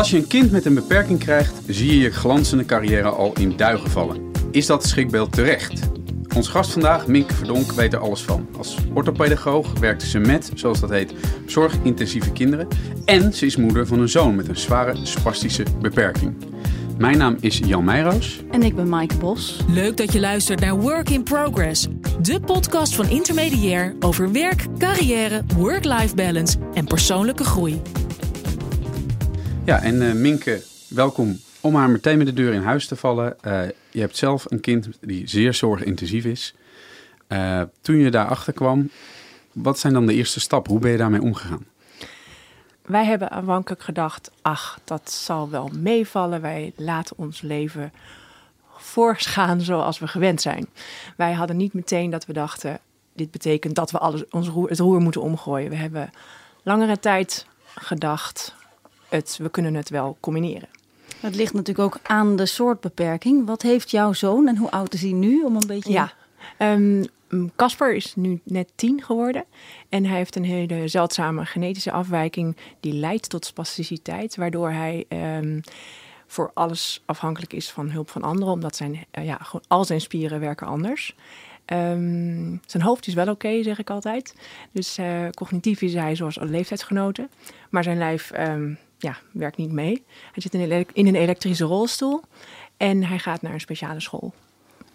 Als je een kind met een beperking krijgt, zie je je glanzende carrière al in duigen vallen. Is dat schrikbeeld terecht? Ons gast vandaag, Minke Verdonk, weet er alles van. Als orthopedagoog werkte ze met, zoals dat heet, zorgintensieve kinderen. En ze is moeder van een zoon met een zware spastische beperking. Mijn naam is Jan Meijroos. En ik ben Maaike Bos. Leuk dat je luistert naar Work in Progress. De podcast van Intermediair over werk, carrière, work-life balance en persoonlijke groei. Ja, en uh, Minke, welkom om haar meteen met de deur in huis te vallen. Uh, je hebt zelf een kind die zeer zorgintensief is. Uh, toen je daarachter kwam, wat zijn dan de eerste stappen? Hoe ben je daarmee omgegaan? Wij hebben aanvankelijk gedacht, ach, dat zal wel meevallen. Wij laten ons leven voortgaan zoals we gewend zijn. Wij hadden niet meteen dat we dachten, dit betekent dat we alles, ons het roer moeten omgooien. We hebben langere tijd gedacht, het, we kunnen het wel combineren. Het ligt natuurlijk ook aan de soort beperking. Wat heeft jouw zoon en hoe oud is hij nu? Om een beetje... Ja, Casper um, is nu net tien geworden. En hij heeft een hele zeldzame genetische afwijking die leidt tot spasticiteit. Waardoor hij um, voor alles afhankelijk is van hulp van anderen. Omdat zijn, uh, ja, gewoon al zijn spieren werken anders. Um, zijn hoofd is wel oké, okay, zeg ik altijd. Dus uh, cognitief is hij zoals alle leeftijdsgenoten. Maar zijn lijf ja, werkt niet mee. Hij zit in een, elektrische rolstoel en hij gaat naar een speciale school.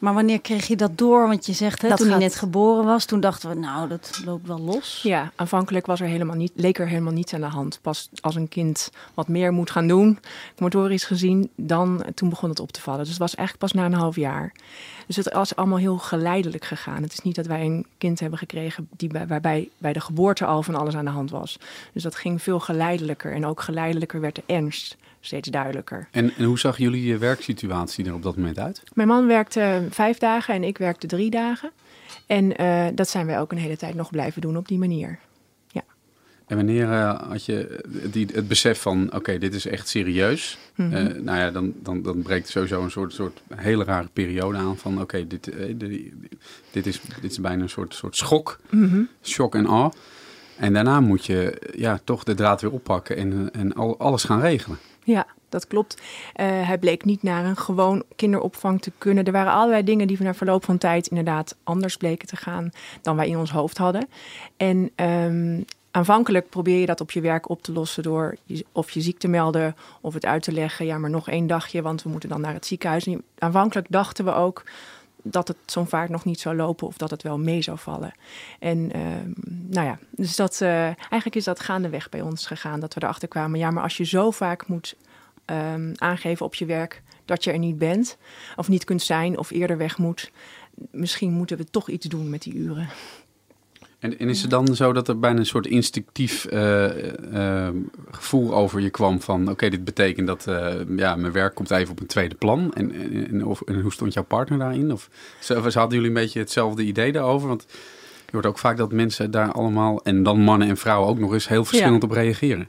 Maar wanneer kreeg je dat door? Want je zegt, hè, Dat toen hij net geboren was, toen dachten we, nou, dat loopt wel los. Ja, aanvankelijk was er helemaal niet, leek er helemaal niets aan de hand. Pas als een kind wat meer moet gaan doen, motorisch gezien, dan toen begon het op te vallen. Dus het was eigenlijk pas na een half jaar. Dus het was allemaal heel geleidelijk gegaan. Het is niet dat wij een kind hebben gekregen die bij, waarbij bij de geboorte al van alles aan de hand was. Dus dat ging veel geleidelijker. En ook geleidelijker werd de ernst steeds duidelijker. En, en hoe zag jullie je werksituatie er op dat moment uit? Mijn man werkte vijf dagen en ik werkte drie dagen. En uh, dat zijn wij ook een hele tijd nog blijven doen op die manier. En wanneer uh, had je die, het besef van, oké, okay, dit is echt serieus. Mm -hmm. uh, nou ja, dan, dan, dan breekt sowieso een soort, soort hele rare periode aan van, oké, okay, dit, uh, dit, dit, is, dit is bijna een soort, soort schok, mm -hmm. shock en awe. En daarna moet je ja, toch de draad weer oppakken en, en al, alles gaan regelen. Ja, dat klopt. Uh, hij bleek niet naar een gewoon kinderopvang te kunnen. Er waren allerlei dingen die na verloop van tijd inderdaad anders bleken te gaan dan wij in ons hoofd hadden. En um, aanvankelijk probeer je dat op je werk op te lossen door of je ziek te melden of het uit te leggen. Ja, maar nog één dagje, want we moeten dan naar het ziekenhuis. En aanvankelijk dachten we ook dat het zo'n vaart nog niet zou lopen of dat het wel mee zou vallen. En uh, nou ja, dus dat, uh, eigenlijk is dat gaandeweg bij ons gegaan. Dat we erachter kwamen, ja, maar als je zo vaak moet um, aangeven op je werk dat je er niet bent of niet kunt zijn of eerder weg moet, misschien moeten we toch iets doen met die uren. En, en, is het dan zo dat er bijna een soort instinctief uh, uh, gevoel over je kwam van... oké, okay, dit betekent dat uh, ja, mijn werk komt even op een tweede plan. En, en, of, en hoe stond jouw partner daarin? Of hadden jullie een beetje hetzelfde idee daarover? Want je hoort ook vaak dat mensen daar allemaal... en dan mannen en vrouwen ook nog eens heel verschillend ja. op reageren.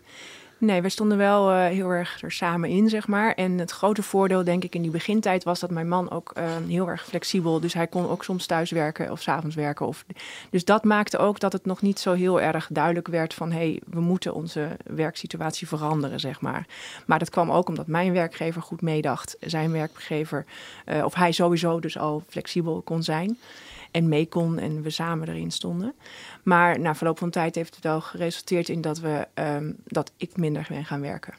Nee, we stonden wel uh, heel erg er samen in, zeg maar. En het grote voordeel, denk ik, in die begintijd was dat mijn man ook uh, heel erg flexibel. Dus hij kon ook soms thuis werken of s'avonds werken. Of... Dus dat maakte ook dat het nog niet zo heel erg duidelijk werd van... hé, hey, we moeten onze werksituatie veranderen, zeg maar. Maar dat kwam ook omdat mijn werkgever goed meedacht. Zijn werkgever, uh, of hij sowieso dus al flexibel kon zijn en mee kon en we samen erin stonden. Maar na verloop van tijd heeft het wel geresulteerd in dat, we, um, dat ik minder ben gaan werken.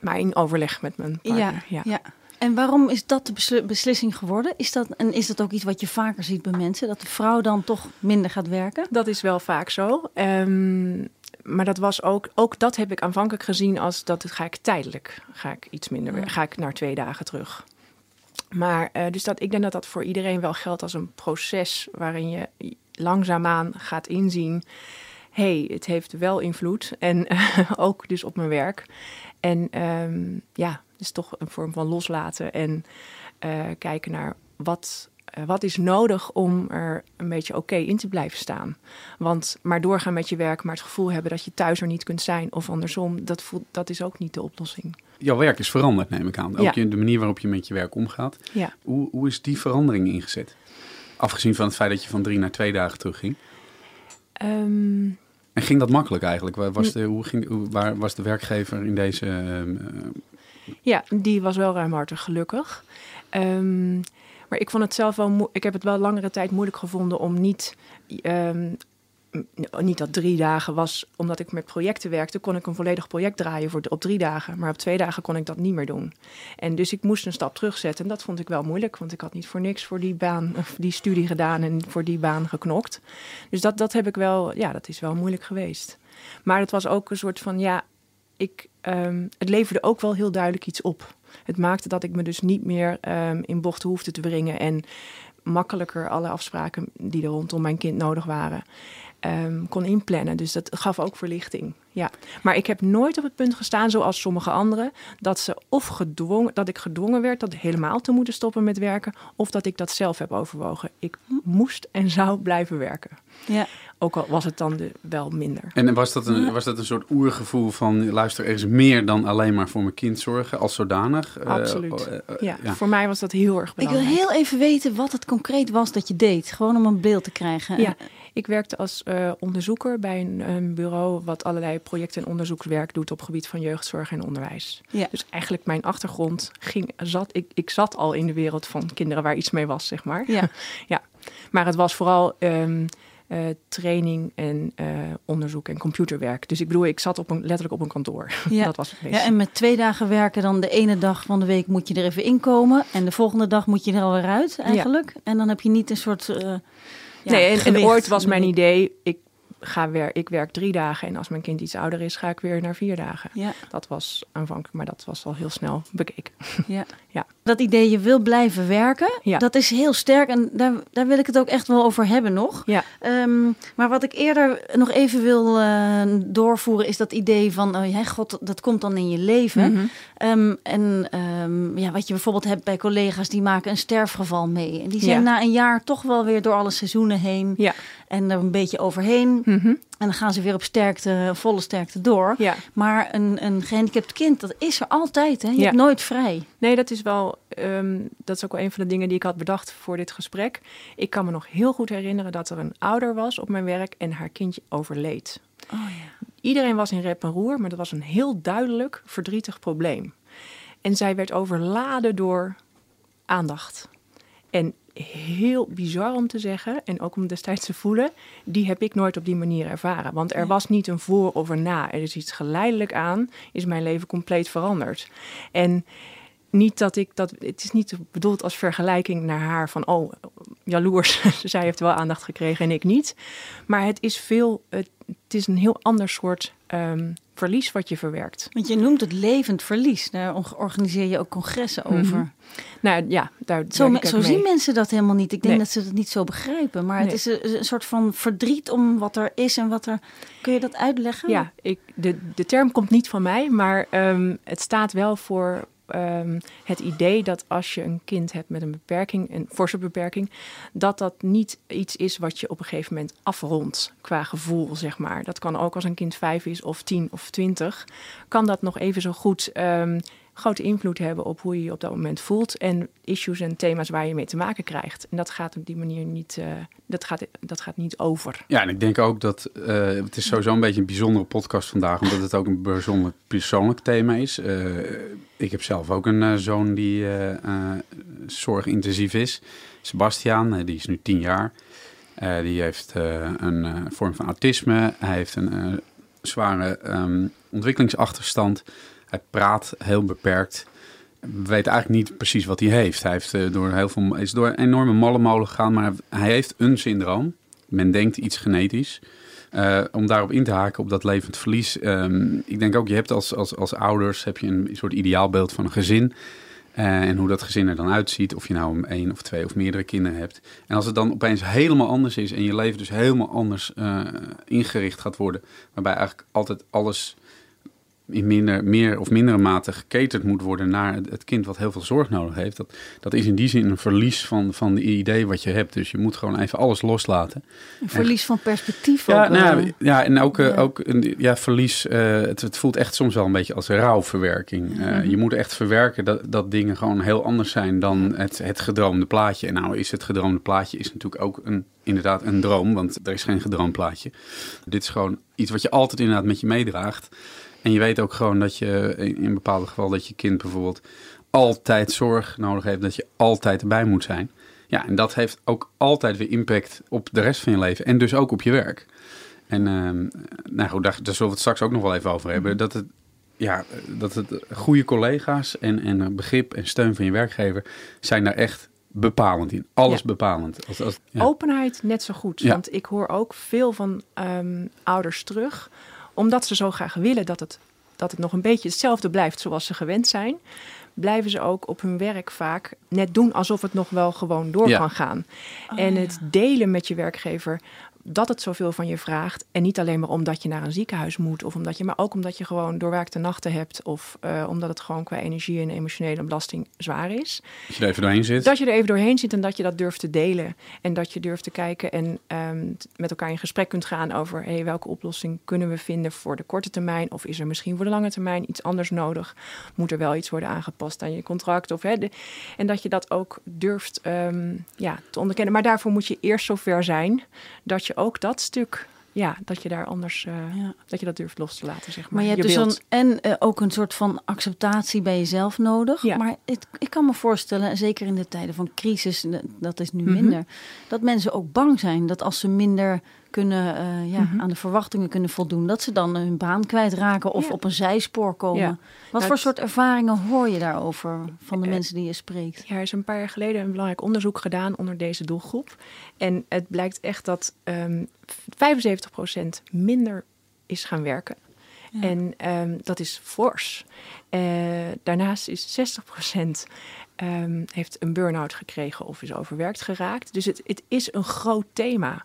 Maar in overleg met mijn partner. Ja, ja. ja. En waarom is dat de besl beslissing geworden? Is dat, en is dat ook iets wat je vaker ziet bij mensen? Dat de vrouw dan toch minder gaat werken? Dat is wel vaak zo. Um, maar dat was ook, ook dat heb ik aanvankelijk gezien als dat ga ik tijdelijk, ga ik iets minder ga ik naar twee dagen terug. Maar uh, dus dat, ik denk dat dat voor iedereen wel geldt als een proces waarin je langzaamaan gaat inzien. Hey, het heeft wel invloed. En ook dus op mijn werk. En um, ja, dus toch een vorm van loslaten en uh, kijken naar wat, wat is nodig om er een beetje oké okay in te blijven staan. Want maar doorgaan met je werk, maar het gevoel hebben dat je thuis er niet kunt zijn of andersom, dat, voelt, dat is ook niet de oplossing jouw werk is veranderd, neem ik aan. Ook ja. de manier waarop je met je werk omgaat. Ja. Hoe, hoe is die verandering ingezet? Afgezien van het feit dat je van drie naar twee dagen terugging. Um, en ging dat makkelijk eigenlijk? Was de, hoe ging, hoe, waar was de werkgever in deze uh, Ja, die was wel ruimhartig gelukkig. Ehm, maar ik vond het zelf wel. Ik heb het wel langere tijd moeilijk gevonden om niet. ehm, niet dat drie dagen was, omdat ik met projecten werkte, kon ik een volledig project draaien voor, op drie dagen. Maar op twee dagen kon ik dat niet meer doen. En dus ik moest een stap terugzetten. En dat vond ik wel moeilijk, want ik had niet voor niks voor die baan, of die studie gedaan en voor die baan geknokt. Dus dat, dat heb ik wel, ja, dat is wel moeilijk geweest. Maar het was ook een soort van, ja, ik, ehm, het leverde ook wel heel duidelijk iets op. Het maakte dat ik me dus niet meer ehm, in bochten hoefde te brengen en makkelijker alle afspraken die er rondom mijn kind nodig waren, ehm, kon inplannen. Dus dat gaf ook verlichting. Ja. Maar ik heb nooit op het punt gestaan, zoals sommige anderen, dat ze of gedwongen, dat ik gedwongen werd dat helemaal te moeten stoppen met werken, of dat ik dat zelf heb overwogen. Ik moest en zou blijven werken. Ja. Ook al was het dan de, wel minder. En was dat, een, was dat een soort oergevoel van... luister, er is meer dan alleen maar voor mijn kind zorgen als zodanig? Eh, Absoluut. eh, eh, Ja, ja. voor mij was dat heel erg Ik wil belangrijk. heel even weten wat het concreet was dat je deed. Gewoon om een beeld te krijgen. Ja, ik werkte als eh, onderzoeker bij een, een bureau wat allerlei projecten en onderzoekswerk doet op gebied van jeugdzorg en onderwijs. Ja. Dus eigenlijk mijn achtergrond ging, zat, ik, ik zat al in de wereld van kinderen waar iets mee was, zeg maar. Ja. ja. Maar het was vooral ehm, eh, training en eh, onderzoek en computerwerk. Dus ik bedoel, ik zat op een, letterlijk op een kantoor. Ja. Dat was het meest. Ja, en met twee dagen werken, dan de ene dag van de week moet je er even inkomen. En de volgende dag moet je er alweer uit, eigenlijk. En dan heb je niet een soort. ja, nee, en, ooit was mijn idee, ik, ga wer ik werk drie dagen en als mijn kind iets ouder is, ga ik weer naar vier dagen. Ja, Dat was aanvankelijk, maar dat was al heel snel bekeken. ja. Ja. Dat idee, je wil blijven werken, Ja. dat is heel sterk. En daar, daar wil ik het ook echt wel over hebben nog. Ja, Ehm, maar wat ik eerder nog even wil eh, doorvoeren, is dat idee van, oh, ja, god, dat komt dan in je leven. Ehm, en ehm, ja, wat je bijvoorbeeld hebt bij collega's, die maken een sterfgeval mee. En die zijn Ja. na een jaar toch wel weer door alle seizoenen heen ja. En er een beetje overheen. Mhm. En dan gaan ze weer op sterkte, volle sterkte door. ja. Maar een, een gehandicapt kind, dat is er altijd. Hè? Je Ja. hebt nooit vrij. Nee, dat is wel. ehm, dat is ook wel een van de dingen die ik had bedacht voor dit gesprek. Ik kan me nog heel goed herinneren dat er een ouder was op mijn werk en haar kindje overleed. Oh ja. Iedereen was in rep en roer, maar dat was een heel duidelijk verdrietig probleem. En zij werd overladen door aandacht. En heel bizar om te zeggen, en ook om destijds te voelen, die heb ik nooit op die manier ervaren. Want er was niet een voor of een na. Er is iets geleidelijk aan, is mijn leven compleet veranderd. En niet dat ik dat, het is niet bedoeld als vergelijking naar haar van, oh, jaloers, zij heeft wel aandacht gekregen en ik niet. Maar het is veel, het, het is een heel ander soort ehm, verlies wat je verwerkt. Want je noemt het levend verlies. Daar or- organiseer je ook congressen over. Mhm. Nou ja, daar Zo, zo zien mensen dat helemaal niet. Ik denk Nee. dat ze dat niet zo begrijpen. Maar het is een, een soort van verdriet om wat er is en wat er. Kun je dat uitleggen? Ja, ik, de, de term komt niet van mij, maar ehm, het staat wel voor ehm, het idee dat als je een kind hebt met een beperking, een forse beperking, dat dat niet iets is wat je op een gegeven moment afrondt qua gevoel, zeg maar. Dat kan ook als een kind vijf is of tien of twintig, kan dat nog even zo goed ehm, grote invloed hebben op hoe je je op dat moment voelt en issues en thema's waar je mee te maken krijgt. En dat gaat op die manier niet, eh, dat gaat, dat gaat niet over. Ja, en ik denk ook dat eh, het is sowieso een beetje een bijzondere podcast vandaag, omdat het ook een bijzonder persoonlijk thema is. Eh, ik heb zelf ook een zoon die zorgintensief is. Sebastiaan, eh, die is nu tien jaar. Die heeft een vorm van autisme. Hij heeft een zware ehm, ontwikkelingsachterstand. Hij praat heel beperkt. We weten eigenlijk niet precies wat hij heeft. Hij heeft, eh, door heel veel, is door een enorme malle molen gegaan, maar hij heeft een syndroom. Men denkt iets genetisch. Eh, om daarop in te haken op dat levend verlies. ehm, ik denk ook, je hebt als, als, als ouders heb je een soort ideaalbeeld van een gezin. Eh, en hoe dat gezin er dan uitziet. Of je nou één of twee of meerdere kinderen hebt. En als het dan opeens helemaal anders is. En je leven dus helemaal anders ingericht gaat worden. Waarbij eigenlijk altijd alles in minder, meer of mindere mate geketerd moet worden naar het, kind wat heel veel zorg nodig heeft. Dat, dat is in die zin een verlies van, van de idee wat je hebt. Dus je moet gewoon even alles loslaten. Een verlies van perspectief. Ja, ook, nou, eh. ja, en ook, eh, ja. ook een, ja, verlies. eh, het, het voelt echt soms wel een beetje als rouwverwerking. Mhm. Je moet echt verwerken dat, dat dingen gewoon heel anders zijn dan het, het gedroomde plaatje. En nou is het gedroomde plaatje is natuurlijk ook een, inderdaad een droom, want er is geen gedroomd plaatje. Dit is gewoon iets wat je altijd inderdaad met je meedraagt. En je weet ook gewoon dat je in, in bepaalde gevallen dat je kind bijvoorbeeld altijd zorg nodig heeft, dat je altijd erbij moet zijn. Ja, en dat heeft ook altijd weer impact op de rest van je leven en dus ook op je werk. En ehm, nou goed, daar, daar zullen we het straks ook nog wel even over hebben. Dat het, ja, dat het goede collega's en, en begrip en steun van je werkgever zijn daar echt bepalend in. Alles Ja. bepalend. Als, als, ja. Openheid net zo goed. Ja. Want ik hoor ook veel van ehm, ouders terug. Omdat ze zo graag willen dat het, dat het nog een beetje hetzelfde blijft zoals ze gewend zijn. Blijven ze ook op hun werk vaak net doen alsof het nog wel gewoon door Ja. kan gaan. Oh, en ja. het delen met je werkgever dat het zoveel van je vraagt. En niet alleen maar omdat je naar een ziekenhuis moet. Of omdat je, maar ook omdat je gewoon doorwerkte nachten hebt. Of eh, omdat het gewoon qua energie en emotionele belasting zwaar is. Als je er even doorheen zit. Dat je er even doorheen zit en dat je dat durft te delen. En dat je durft te kijken en ehm, met elkaar in gesprek kunt gaan over hey, welke oplossing kunnen we vinden voor de korte termijn. Of is er misschien voor de lange termijn iets anders nodig? Moet er wel iets worden aangepast aan je contract? Of, hè, de- en dat je dat ook durft ehm, ja, te onderkennen. Maar daarvoor moet je eerst zover zijn dat je ook dat stuk. Ja, dat je daar anders, eh, Ja. dat je dat durft los te laten, zeg maar. Maar je hebt dus een, en eh, ook een soort van acceptatie bij jezelf nodig. Ja. Maar het, ik kan me voorstellen, en zeker in de tijden van crisis, dat is nu Mhm. minder, dat mensen ook bang zijn dat als ze minder kunnen, eh, ja, Mhm. aan de verwachtingen kunnen voldoen, dat ze dan hun baan kwijtraken of Ja. op een zijspoor komen. Ja. Wat Nou, voor het- soort ervaringen hoor je daarover van de Eh, mensen die je spreekt? Ja, er is een paar jaar geleden een belangrijk onderzoek gedaan onder deze doelgroep. En het blijkt echt dat ehm 75% minder is gaan werken. Ja. En ehm, dat is fors. Eh, daarnaast is 60% ehm, heeft een burn-out gekregen of is overwerkt geraakt. Dus het, het is een groot thema.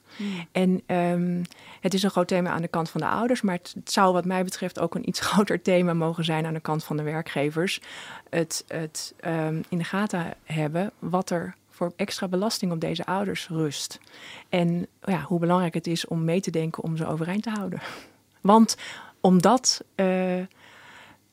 En ehm, het is een groot thema aan de kant van de ouders, maar het, het zou wat mij betreft ook een iets groter thema mogen zijn aan de kant van de werkgevers. Het, het in de gaten hebben wat er voor extra belasting op deze ouders rust. En ja, hoe belangrijk het is om mee te denken om ze overeind te houden. Want omdat eh,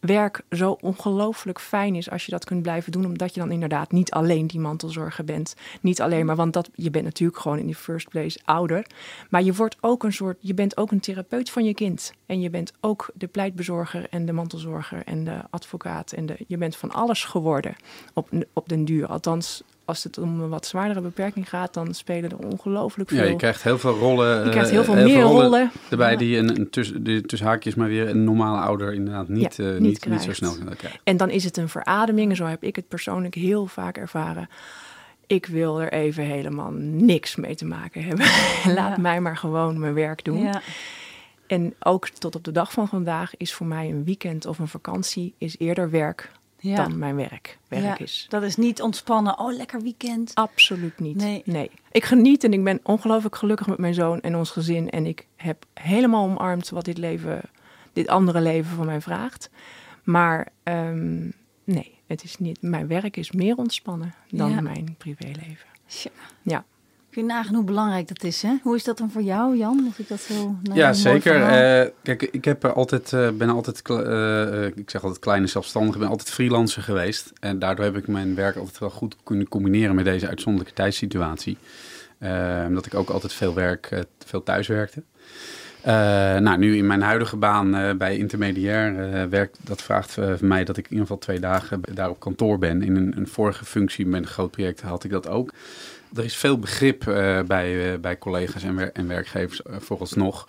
werk zo ongelooflijk fijn is als je dat kunt blijven doen, omdat je dan inderdaad niet alleen die mantelzorger bent. Niet alleen maar, want dat, je bent natuurlijk gewoon in die first place ouder. Maar je wordt ook een soort, je bent ook een therapeut van je kind. En je bent ook de pleitbezorger en de mantelzorger en de advocaat. En de, je bent van alles geworden op, op den duur. Althans, als het om een wat zwaardere beperking gaat, dan spelen er ongelooflijk veel. Ja, je krijgt heel veel rollen. Je krijgt eh, heel veel meer rollen. Erbij Ja. die een, een tussen, die tussen haakjes maar weer een normale ouder inderdaad niet, Ja, eh, niet niet, niet, krijgt. zo snel kan krijgen. En dan is het een verademing. En zo heb ik het persoonlijk heel vaak ervaren. Ik wil er even helemaal niks mee te maken hebben. Laat Ja. mij maar gewoon mijn werk doen. Ja. En ook tot op de dag van vandaag is voor mij een weekend of een vakantie is eerder werk Ja. dan mijn werk. Werk Ja, is. Dat is niet ontspannen. Oh, lekker weekend. Absoluut niet. Nee. Nee. Ik geniet en ik ben ongelooflijk gelukkig met mijn zoon en ons gezin. En ik heb helemaal omarmd wat dit leven, dit andere leven van mij vraagt. Maar ehm, nee, het is niet. Mijn werk is meer ontspannen dan Ja. mijn privéleven. Tja. Ja. Kun je nagaan hoe belangrijk dat is, hè? Hoe is dat dan voor jou, Jan? Dat ik dat zo... nou, Ja, zeker. Eh, kijk, ik heb altijd, eh, ben altijd, eh, ik zeg altijd kleine zelfstandige, ben altijd freelancer geweest. En daardoor heb ik mijn werk altijd wel goed kunnen combineren met deze uitzonderlijke tijdssituatie. Omdat ik ook altijd veel werk, veel thuis werkte. Nou, nu in mijn huidige baan bij intermediair werk, dat vraagt van mij dat ik in ieder geval twee dagen daar op kantoor ben. In een, een vorige functie met een groot project had ik dat ook. Er is veel begrip eh, bij, eh, bij collega's en, wer- en werkgevers eh, vooralsnog.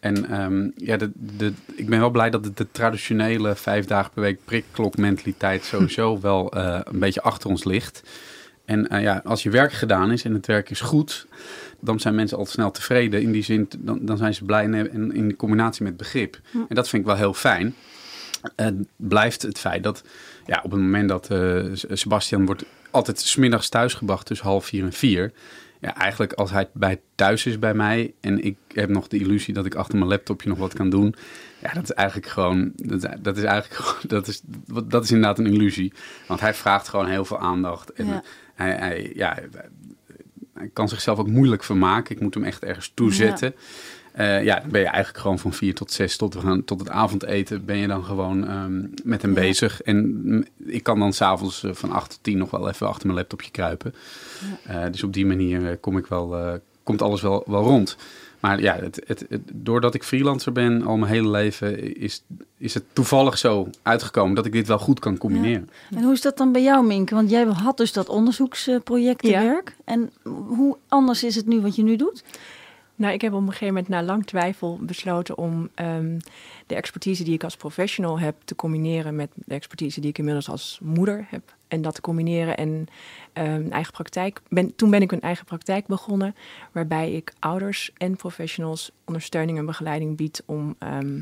En ehm, ja, de, de, ik ben wel blij dat de, de traditionele vijf dagen per week prikklokmentaliteit sowieso wel een beetje achter ons ligt. En ja, als je werk gedaan is en het werk is goed, dan zijn mensen altijd snel tevreden. In die zin, dan, dan zijn ze blij en, en in combinatie met begrip. En dat vind ik wel heel fijn. Blijft het feit dat ja, op het moment dat Sebastian wordt altijd smiddags thuisgebracht tussen half vier en vier. Ja, eigenlijk als hij bij thuis is bij mij en ik heb nog de illusie dat ik achter mijn laptopje nog wat kan doen. Ja, dat is eigenlijk gewoon, dat, is- dat is eigenlijk gewoon, dat is, dat is inderdaad een illusie. Want hij vraagt gewoon heel veel aandacht. En Ja. hij, hij, ja, hij kan zichzelf ook moeilijk vermaken. Ik moet hem echt ergens toezetten. Ja. Ja, dan ben je eigenlijk gewoon van vier tot zes tot, we gaan, tot het avondeten ben je dan gewoon ehm, met hem Ja. bezig. En ik kan dan s'avonds uh, van acht tot tien nog wel even achter mijn laptopje kruipen. Uh, dus op die manier kom ik wel, uh, komt alles wel, wel rond. Maar ja, het, het, het- doordat ik freelancer ben al mijn hele leven, is, is het toevallig zo uitgekomen dat ik dit wel goed kan combineren. En hoe is dat dan bij jou, Minke? Want jij had dus dat onderzoeksprojectenwerk. En hoe anders is het nu wat je nu doet? Nou, ik heb op een gegeven moment na lang twijfel besloten om ehm, de expertise die ik als professional heb te combineren met de expertise die ik inmiddels als moeder heb. En dat te combineren en ehm, eigen praktijk. Toen ben ik een eigen praktijk begonnen, waarbij ik ouders en professionals ondersteuning en begeleiding bied om ehm,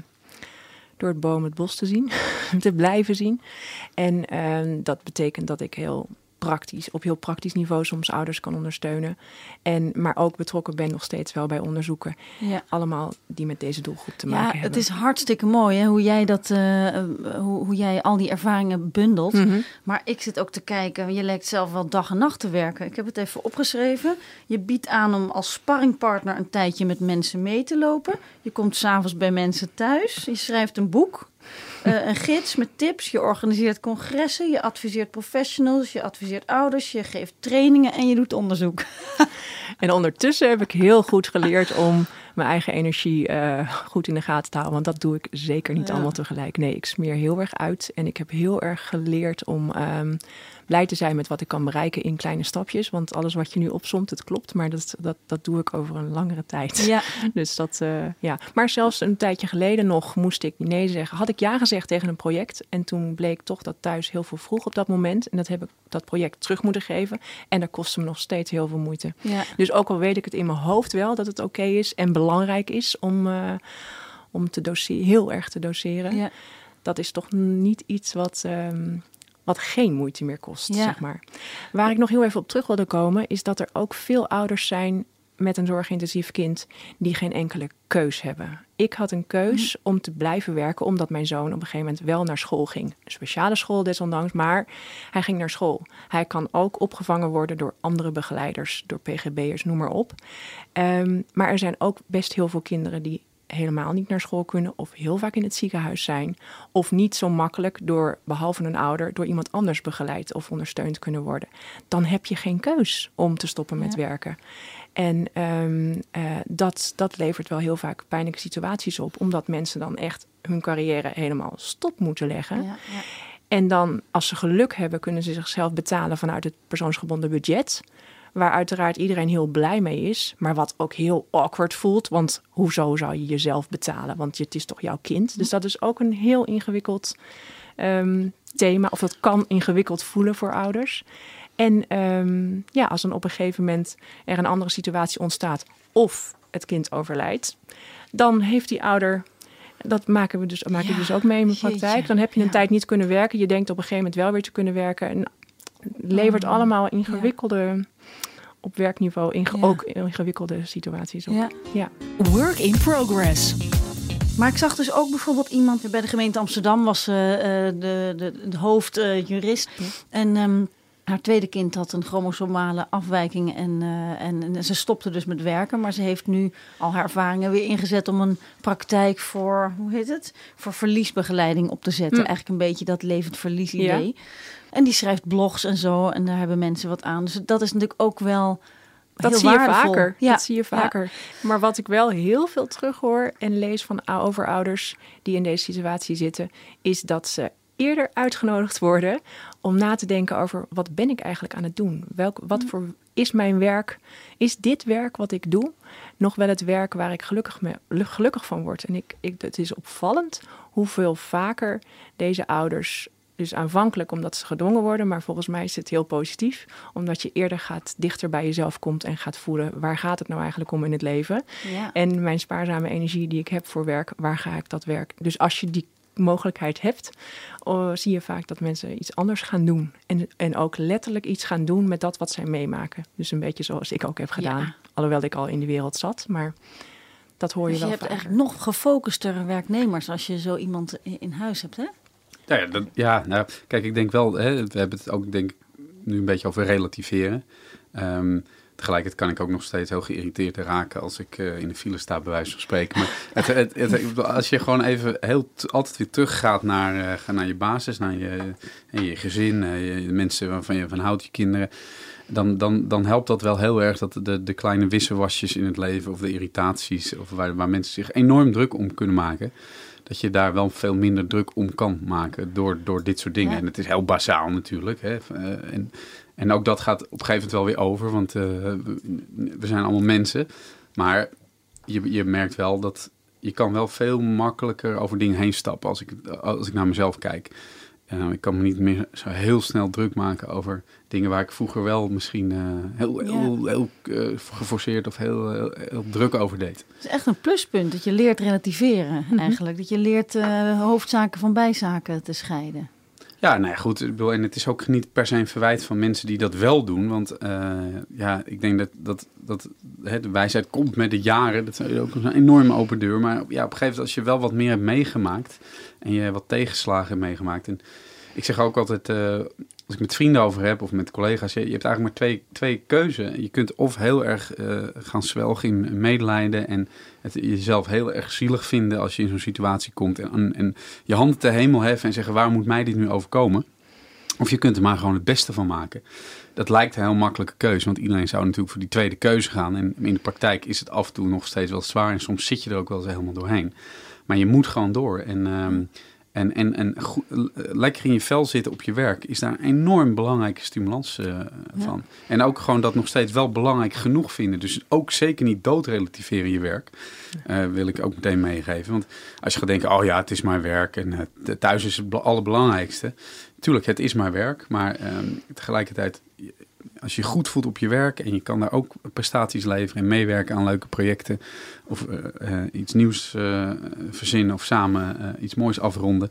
door het boom het bos te zien, te blijven zien. En dat betekent dat ik heel praktisch, op heel praktisch niveau soms ouders kan ondersteunen. En, maar ook betrokken ben nog steeds wel bij onderzoeken. Ja. Allemaal die met deze doelgroep te Ja, maken het hebben. is hartstikke mooi hè, hoe, jij dat, eh, hoe, hoe jij al die ervaringen bundelt. Mhm. Maar ik zit ook te kijken, je lijkt zelf wel dag en nacht te werken. Ik heb het even opgeschreven. Je biedt aan om als sparringpartner een tijdje met mensen mee te lopen. Je komt s'avonds bij mensen thuis. Je schrijft een boek. Eh, een gids met tips. Je organiseert congressen. Je adviseert professionals. Je adviseert ouders. Je geeft trainingen en je doet onderzoek. En ondertussen heb ik heel goed geleerd om mijn eigen energie eh, goed in de gaten te houden. Want dat doe ik zeker niet Ja. allemaal tegelijk. Nee, ik smeer heel erg uit. En ik heb heel erg geleerd om ehm, blij te zijn met wat ik kan bereiken in kleine stapjes. Want alles wat je nu opzomt, het klopt. Maar dat, dat, dat doe ik over een langere tijd. Ja, Dus dat, eh, ja. Maar zelfs een tijdje geleden nog moest ik nee zeggen. Had ik ja gezegd tegen een project. En toen bleek toch dat thuis heel veel vroeg op dat moment. En dat heb ik dat project terug moeten geven. En dat kostte me nog steeds heel veel moeite. ja. Dus ook al weet ik het in mijn hoofd wel dat het oké is en belangrijk is om, eh, om te doseren, heel erg te doseren. ja. Dat is toch niet iets wat, ehm, wat geen moeite meer kost, Ja. zeg maar. Waar ik nog heel even op terug wilde komen, is dat er ook veel ouders zijn met een zorgintensief kind die geen enkele keus hebben. Ik had een keus om te blijven werken, omdat mijn zoon op een gegeven moment wel naar school ging. Een speciale school desondanks, maar hij ging naar school. Hij kan ook opgevangen worden door andere begeleiders, door PGB'ers, noem maar op. Ehm, maar er zijn ook best heel veel kinderen die helemaal niet naar school kunnen of heel vaak in het ziekenhuis zijn of niet zo makkelijk door behalve een ouder door iemand anders begeleid of ondersteund kunnen worden. Dan heb je geen keus om te stoppen met Ja. werken. En ehm, eh, dat, dat levert wel heel vaak pijnlijke situaties op, omdat mensen dan echt hun carrière helemaal stop moeten leggen. ja, ja. En dan, als ze geluk hebben, kunnen ze zichzelf betalen vanuit het persoonsgebonden budget. Waar uiteraard iedereen heel blij mee is. Maar wat ook heel awkward voelt. Want hoezo zou je jezelf betalen? Want het is toch jouw kind? Dus dat is ook een heel ingewikkeld ehm, thema. Of dat kan ingewikkeld voelen voor ouders. En ehm, ja, als dan op een gegeven moment er een andere situatie ontstaat. Of het kind overlijdt. Dan heeft die ouder dat maken we dus, maken we dus ook mee in mijn praktijk. Dan heb je een ja. tijd niet kunnen werken. Je denkt op een gegeven moment wel weer te kunnen werken. En levert Oh, allemaal ingewikkelde, op werkniveau, inge- Ja. ook ingewikkelde situaties op. ja. Ja. Work in progress. Maar ik zag dus ook bijvoorbeeld iemand bij de gemeente Amsterdam was eh, eh, de, de, de hoofdjurist. en ehm, haar tweede kind had een chromosomale afwijking en, eh, en, en ze stopte dus met werken. Maar ze heeft nu al haar ervaringen weer ingezet om een praktijk voor, hoe heet het? Voor verliesbegeleiding op te zetten. Hm. Eigenlijk een beetje dat levend verlies idee. En die schrijft blogs en zo en daar hebben mensen wat aan. Dus dat is natuurlijk ook wel Dat heel zie je vaker. Ja. Dat zie je vaker. Maar wat ik wel heel veel terughoor en lees van over ouders die in deze situatie zitten, is dat ze eerder uitgenodigd worden om na te denken over wat ben ik eigenlijk aan het doen? Welk, wat voor is mijn werk? Is dit werk wat ik doe nog wel het werk waar ik gelukkig, me, gelukkig van word? En ik, ik, het is opvallend hoeveel vaker deze ouders dus aanvankelijk omdat ze gedwongen worden, maar volgens mij is het heel positief. Omdat je eerder gaat dichter bij jezelf komt en gaat voelen waar gaat het nou eigenlijk om in het leven. Ja. En mijn spaarzame energie die ik heb voor werk, waar ga ik dat werk? Dus als je die mogelijkheid hebt, oh, zie je vaak dat mensen iets anders gaan doen. En, en ook letterlijk iets gaan doen met dat wat zij meemaken. Dus een beetje zoals ik ook heb gedaan. Ja. Alhoewel ik al in de wereld zat, maar dat hoor je Dus je wel hebt vaker. echt nog gefocustere werknemers als je zo iemand in huis hebt, hè? Nou ja, dat, ja nou, kijk, ik denk wel, hè, we hebben het ook denk nu een beetje over relativeren. Ehm, Tegelijkertijd kan ik ook nog steeds heel geïrriteerd raken als ik uh, in de file sta, bij wijze van spreken. Maar het, het, het, als je gewoon even heel altijd weer teruggaat naar, uh, naar je basis, naar je, je gezin, uh, je, de mensen waarvan je van houdt, je kinderen. Dan, dan, dan helpt dat wel heel erg dat de, de kleine wisselwasjes in het leven of de irritaties, of waar, waar mensen zich enorm druk om kunnen maken dat je daar wel veel minder druk om kan maken door, door dit soort dingen. En het is heel basaal natuurlijk. Hè. En, en ook dat gaat op een gegeven moment wel weer over, want uh, we, zijn allemaal mensen. Maar je, je merkt wel dat je kan wel veel makkelijker over dingen heen stappen als ik, als ik naar mezelf kijk. Uh, ik kan me niet meer zo heel snel druk maken over dingen waar ik vroeger wel misschien uh, heel, heel, heel uh, geforceerd of heel, heel, heel, druk over deed. Het is echt een pluspunt dat je leert relativeren mm -hmm. eigenlijk. Dat je leert hoofdzaken van bijzaken te scheiden. Ja, ja, goed. En het is ook niet per se een verwijt van mensen die dat wel doen. Want uh, ja, ik denk dat, dat, dat hè, de wijsheid komt met de jaren. Dat is ook een enorme open deur. Maar ja, op een gegeven moment als je wel wat meer hebt meegemaakt... en je wat tegenslagen hebt meegemaakt... En ik zeg ook altijd, uh, als ik met vrienden over heb of met collega's... Je, je hebt eigenlijk maar twee, twee keuzen. Je kunt of heel erg uh, gaan zwelgen in medelijden... en het jezelf heel erg zielig vinden als je in zo'n situatie komt... En, en je handen te hemel heffen en zeggen... waarom moet mij dit nu overkomen? Of je kunt er maar gewoon het beste van maken. Dat lijkt een heel makkelijke keuze, want iedereen zou natuurlijk voor die tweede keuze gaan. En in de praktijk is het af en toe nog steeds wel zwaar en soms zit je er ook wel eens helemaal doorheen. Maar je moet gewoon door. En, um, en, en, en goed, lekker in je vel zitten op je werk is daar een enorm belangrijke stimulans uh, van. Ja. En ook gewoon dat nog steeds wel belangrijk genoeg vinden. Dus ook zeker niet doodrelativeren je werk. Uh, wil ik ook meteen meegeven. Want als je gaat denken, oh ja, het is mijn werk en uh, thuis is het allerbelangrijkste. Tuurlijk, het is mijn werk. Maar tegelijkertijd, als je goed voelt op je werk en je kan daar ook prestaties leveren en meewerken aan leuke projecten of uh, uh, iets nieuws uh, verzinnen of samen iets moois afronden,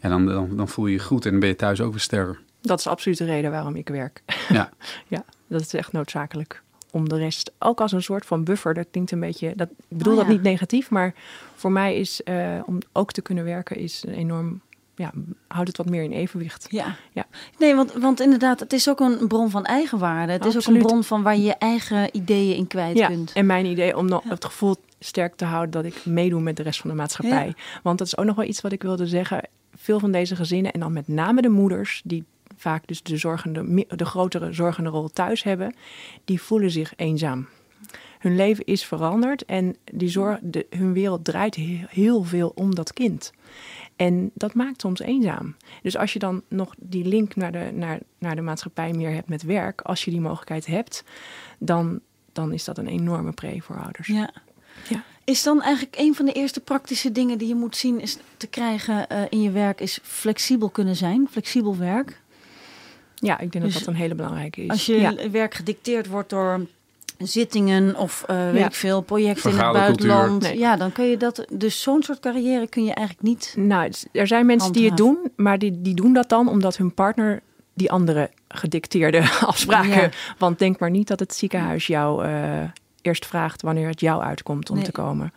ja, dan, dan, dan, voel je je goed en dan ben je thuis ook weer sterker. Dat is absoluut de reden waarom ik werk. Ja, ja dat is echt noodzakelijk. Om de rest ook als een soort van buffer. Dat klinkt een beetje. Dat, ik bedoel oh, ja. dat niet negatief, maar voor mij is om ook te kunnen werken is enorm ja, houdt het wat meer in evenwicht. Ja. ja. Nee, want, want inderdaad, het is ook een bron van eigenwaarde. Het Absoluut. is ook een bron van waar je je eigen ideeën in kwijt ja. kunt. En mijn idee om nog het gevoel sterk te houden dat ik meedoe met de rest van de maatschappij. Ja. Want dat is ook nog wel iets wat ik wilde zeggen. Veel van deze gezinnen, en dan met name de moeders, die vaak dus de, zorgende, de grotere zorgende rol thuis hebben, die voelen zich eenzaam. Hun leven is veranderd en die zorg, de, hun wereld draait heel, heel veel om dat kind. En dat maakt soms eenzaam. Dus als je dan nog die link naar de, naar, naar de maatschappij meer hebt met werk, als je die mogelijkheid hebt, dan, dan is dat een enorme pre voor ouders. Ja. ja. Is dan eigenlijk een van de eerste praktische dingen die je moet zien is te krijgen uh, in je werk, is flexibel kunnen zijn, flexibel werk? Ja, ik denk dus dat dat een hele belangrijke is. Als je ja. werk gedicteerd wordt door zittingen of uh, weet ja. ik veel, projecten in het buitenland. Nee. Ja, dan kun je dat. Dus zo'n soort carrière kun je eigenlijk niet. Nou, er zijn mensen handhaven. die het doen, maar die, die doen dat dan omdat hun partner die andere gedicteerde afspraken. Ja. Want denk maar niet dat het ziekenhuis jou uh, eerst vraagt wanneer het jou uitkomt om nee. te komen.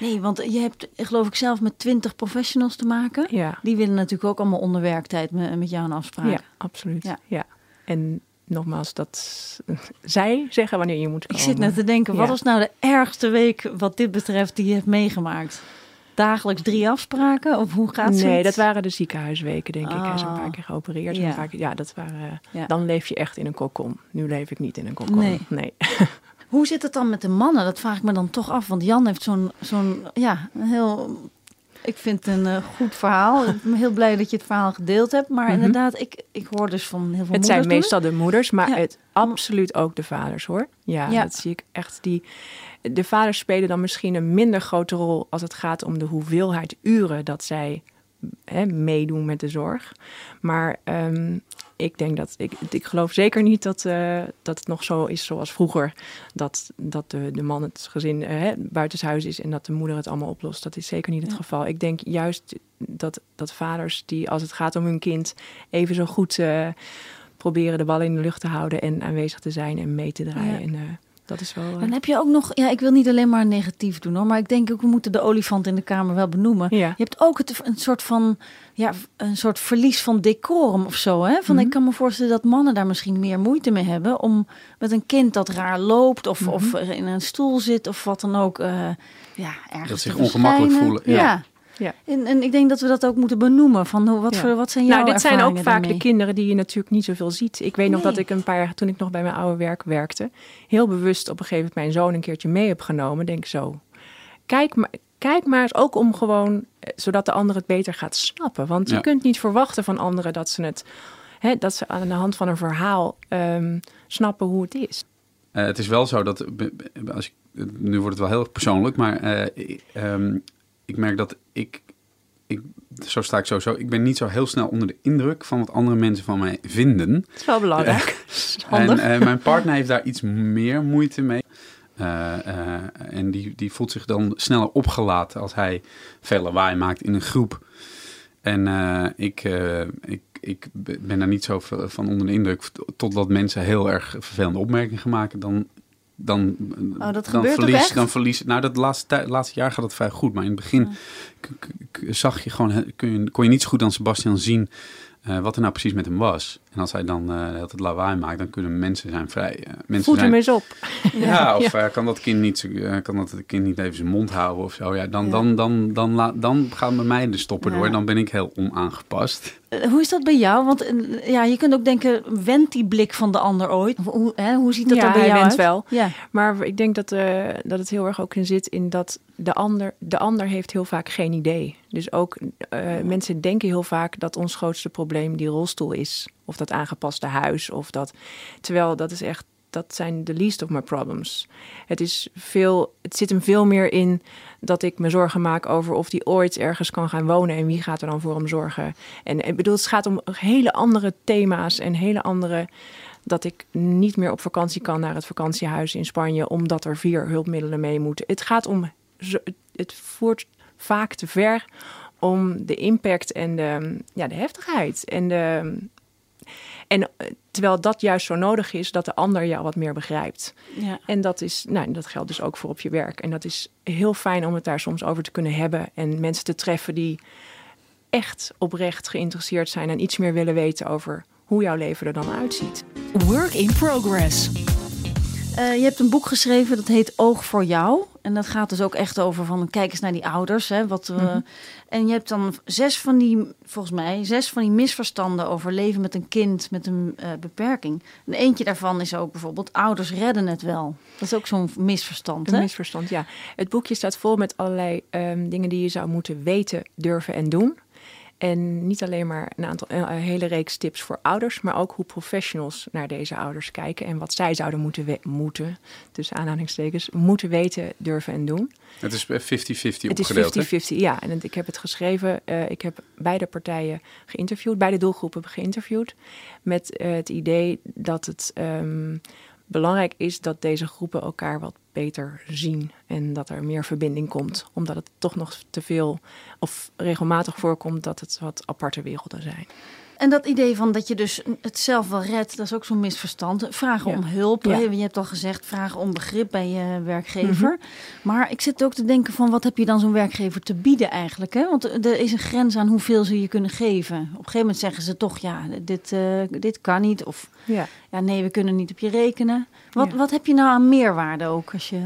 Nee, want je hebt, geloof ik, zelf met twintig professionals te maken. Ja. Die willen natuurlijk ook allemaal onder werktijd met, met jou een afspraak. Ja, absoluut. Ja. ja. En nogmaals, dat zij zeggen wanneer je moet komen. Ik zit net te denken, wat ja. was nou de ergste week wat dit betreft die je hebt meegemaakt? Dagelijks drie afspraken? Of hoe gaat het? Nee, dat waren de ziekenhuisweken, denk oh. ik. Hij is een paar keer geopereerd. Ja, een paar keer, ja dat waren. Ja. Dan leef je echt in een kokon. Nu leef ik niet in een kokon. Nee. nee. Hoe zit het dan met de mannen? Dat vraag ik me dan toch af. Want Jan heeft zo'n zo'n ja, heel ik vind het een uh, goed verhaal. Ik ben heel blij dat je het verhaal gedeeld hebt. Maar mm -hmm. inderdaad, ik, ik hoor dus van heel veel Het zijn meestal de moeders, maar ja. het absoluut ook de vaders hoor. Ja, ja, dat zie ik echt. Die, de vaders spelen dan misschien een minder grote rol als het gaat om de hoeveelheid uren dat zij hè, meedoen met de zorg. Maar um, ik denk dat ik, ik geloof zeker niet dat, uh, dat het nog zo is zoals vroeger. Dat, dat de, de man het gezin uh, buitenshuis is en dat de moeder het allemaal oplost. Dat is zeker niet het ja. geval. Ik denk juist dat, dat vaders die als het gaat om hun kind even zo goed uh, proberen de bal in de lucht te houden en aanwezig te zijn en mee te draaien. Ja. En, Dat is wel... eh, Dan heb je ook nog, ja, ik wil niet alleen maar negatief doen hoor, maar ik denk ook, we moeten de olifant in de kamer wel benoemen. ja. Je hebt ook het, een soort van, ja, een soort verlies van decorum of zo. Hè? Van, Mhm. Ik kan me voorstellen dat mannen daar misschien meer moeite mee hebben om met een kind dat raar loopt of, Mhm. of er in een stoel zit of wat dan ook, eh, ja, ergens Dat zich ongemakkelijk voelen, ja. Ja. Ja. En, en ik denk dat we dat ook moeten benoemen. Van hoe, wat, Ja. voor, wat zijn jouw Nou, dit zijn ook vaak daarmee? de kinderen die je natuurlijk niet zoveel ziet. Ik weet nog dat ik een paar jaar, toen ik nog bij mijn oude werk werkte, heel bewust op een gegeven moment mijn zoon een keertje mee heb genomen. Denk zo, kijk maar, kijk maar eens ook om gewoon, eh, zodat de ander het beter gaat snappen. Want je Ja. kunt niet verwachten van anderen dat ze het, hè, dat ze aan de hand van een verhaal ehm, snappen hoe het is. Eh, het is wel zo dat, als ik, nu wordt het wel heel erg persoonlijk, maar eh, ehm, ik merk dat ik, ik, zo sta ik sowieso, ik ben niet zo heel snel onder de indruk van wat andere mensen van mij vinden. Het is wel belangrijk. Handig. En eh, mijn partner heeft daar iets meer moeite mee. Eh, eh, en die, die voelt zich dan sneller opgelaten als hij veel lawaai maakt in een groep. En eh, ik, eh, ik, ik ben daar niet zo van onder de indruk. Totdat mensen heel erg vervelende opmerkingen maken. Dan, dan, Oh, dat dan verlies? Dan verlies, nou, dat laatste, laatste jaar gaat het vrij goed. Maar in het begin zag je gewoon, he- kun je, kon je niet zo goed aan Sebastian zien eh, wat er nou precies met hem was. En als hij dan eh het lawaai maakt, dan kunnen mensen zijn vrij. eh, mensen Voed zijn, hem eens op. ja, of kan dat kind niet, kan dat kind niet even zijn mond houden of zo. Ja, dan. Dan, dan, dan, dan gaan bij mij de stoppen door. Dan ben ik heel onaangepast. Eh, Hoe is dat bij jou? Want eh, ja, je kunt ook denken, wendt die blik van de ander ooit? Hoe, hè, hoe ziet dat ja, er bij hij jou went uit? wel. Ja. Maar ik denk dat, eh, dat het heel erg ook in zit in dat de ander, de ander heeft heel vaak geen idee. Dus ook mensen denken heel vaak dat ons grootste probleem die rolstoel is. Of dat aangepaste huis. Of dat, terwijl dat is echt, dat zijn de least of my problems. Het, is veel, het zit hem veel meer in dat ik me zorgen maak over of die ooit ergens kan gaan wonen. En wie gaat er dan voor hem zorgen. En ik bedoel, het gaat om hele andere thema's en hele andere dat ik niet meer op vakantie kan naar het vakantiehuis in Spanje omdat er vier hulpmiddelen mee moeten. Het gaat om, het voert vaak te ver om de impact en de, ja, de heftigheid. En, de, en terwijl dat juist zo nodig is dat de ander jou wat meer begrijpt. Ja. En dat, is, nou, dat geldt dus ook voor op je werk. En dat is heel fijn om het daar soms over te kunnen hebben. En mensen te treffen die echt oprecht geïnteresseerd zijn en iets meer willen weten over hoe jouw leven er dan uitziet. Work in progress. Eh, je hebt een boek geschreven dat heet Oog voor jou. En dat gaat dus ook echt over van kijk eens naar die ouders. Hè, wat, Mhm. En je hebt dan zes van die, volgens mij, zes van die misverstanden over leven met een kind met een eh, beperking. En eentje daarvan is ook bijvoorbeeld ouders redden het wel. Dat is ook zo'n misverstand. Een Hè? misverstand, ja. Het boekje staat vol met allerlei ehm, dingen die je zou moeten weten, durven en doen. En niet alleen maar een, aantal, een hele reeks tips voor ouders, maar ook hoe professionals naar deze ouders kijken en wat zij zouden moeten, we- moeten tussen aanhalingstekens, moeten weten, durven en doen. Het is 50-50 Het is opgedeeld. hè? 50-50, ja. En het- ik heb het geschreven. eh, ik heb beide partijen geïnterviewd, beide doelgroepen geïnterviewd. Met eh, het idee dat het ehm, belangrijk is dat deze groepen elkaar wat beter zien. En dat er meer verbinding komt. Omdat het toch nog te veel of regelmatig voorkomt dat het wat aparte werelden zijn. En dat idee van dat je dus het zelf wel redt, dat is ook zo'n misverstand. Vragen Ja. om hulp. Ja. Je hebt al gezegd, vragen om begrip bij je werkgever. Maar ik zit ook te denken van wat heb je dan zo'n werkgever te bieden eigenlijk? Hè? Want er is een grens aan hoeveel ze je kunnen geven. Op een gegeven moment zeggen ze toch, ja, dit, eh, dit kan niet. Of Ja. ja, nee, we kunnen niet op je rekenen. Wat, wat heb je nou aan meerwaarde ook als je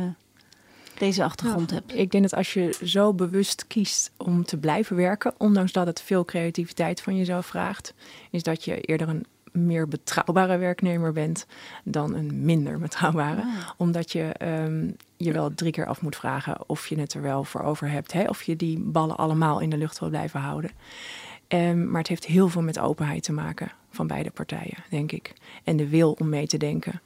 deze achtergrond hebt? Ik denk dat als je zo bewust kiest om te blijven werken, ondanks dat het veel creativiteit van jezelf vraagt, is dat je eerder een meer betrouwbare werknemer bent dan een minder betrouwbare. Omdat je ehm, je wel drie keer af moet vragen of je het er wel voor over hebt. Hè? Of je die ballen allemaal in de lucht wil blijven houden. Ehm, maar het heeft heel veel met openheid te maken van beide partijen, denk ik. En de wil om mee te denken.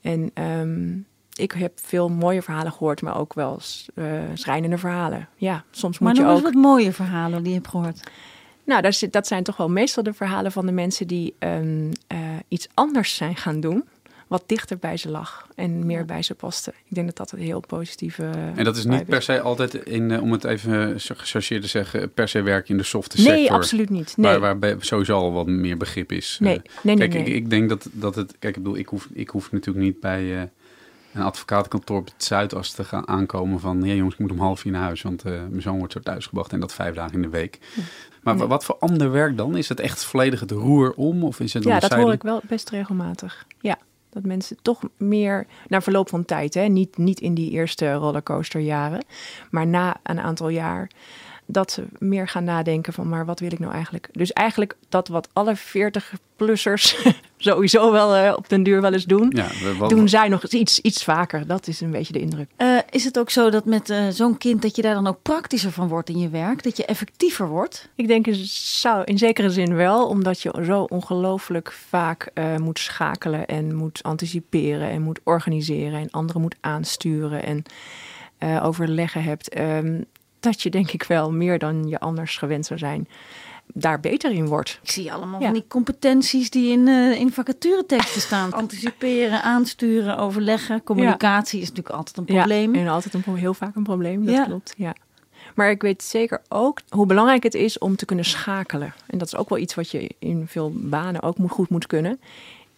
En ehm, ik heb veel mooie verhalen gehoord, maar ook wel uh, schrijnende verhalen. Ja, soms Maar moet je ook. wat mooie verhalen die je hebt gehoord. Nou, dat, is- dat zijn toch wel meestal de verhalen van de mensen die ehm, eh, iets anders zijn gaan doen. Wat dichter bij ze lag en meer bij ze paste. Ik denk dat dat een heel positieve. En dat is niet per se altijd, in, eh, om het even gechargeerd te zeggen, per se werken in de softe sector. Nee, absoluut niet. Nee, Waar, waarbij sowieso al wat meer begrip is. nee, Eh, nee, nee. Kijk, nee. Ik, ik denk dat, dat het. Kijk, ik bedoel, ik hoef, ik hoef natuurlijk niet bij, eh, een advocatenkantoor op het Zuidas te gaan aankomen van... ja jongens, ik moet om half vier naar huis, want eh, mijn zoon wordt zo thuisgebracht en dat vijf dagen in de week. Maar wa- wat voor ander werk dan? Is het echt volledig het roer om of is het Ja, dat hoor ik wel best regelmatig. Ja, dat mensen toch meer na verloop van tijd, hè, niet, niet in die eerste rollercoasterjaren, maar na een aantal jaar, dat ze meer gaan nadenken van, maar wat wil ik nou eigenlijk? Dus eigenlijk dat wat alle 40-plussers sowieso wel eh, op den duur wel eens doen, Ja, we- wat- doen zij nog eens iets, iets vaker. Dat is een beetje de indruk. Eh, is het ook zo dat met eh, zo'n kind dat je daar dan ook praktischer van wordt in je werk? Dat je effectiever wordt? Ik denk het zou in zekere zin wel, omdat je zo ongelooflijk vaak eh, moet schakelen en moet anticiperen en moet organiseren en anderen moet aansturen en eh, overleggen hebt. ehm, dat je denk ik wel meer dan je anders gewend zou zijn, daar beter in wordt. Ik zie allemaal Ja. van die competenties die in, eh in vacatureteksten staan. Anticiperen, aansturen, overleggen. Communicatie is natuurlijk altijd een probleem. Ja, en altijd een, heel vaak een probleem, dat Ja. klopt. Ja. Maar ik weet zeker ook hoe belangrijk het is om te kunnen schakelen. En dat is ook wel iets wat je in veel banen ook goed moet kunnen.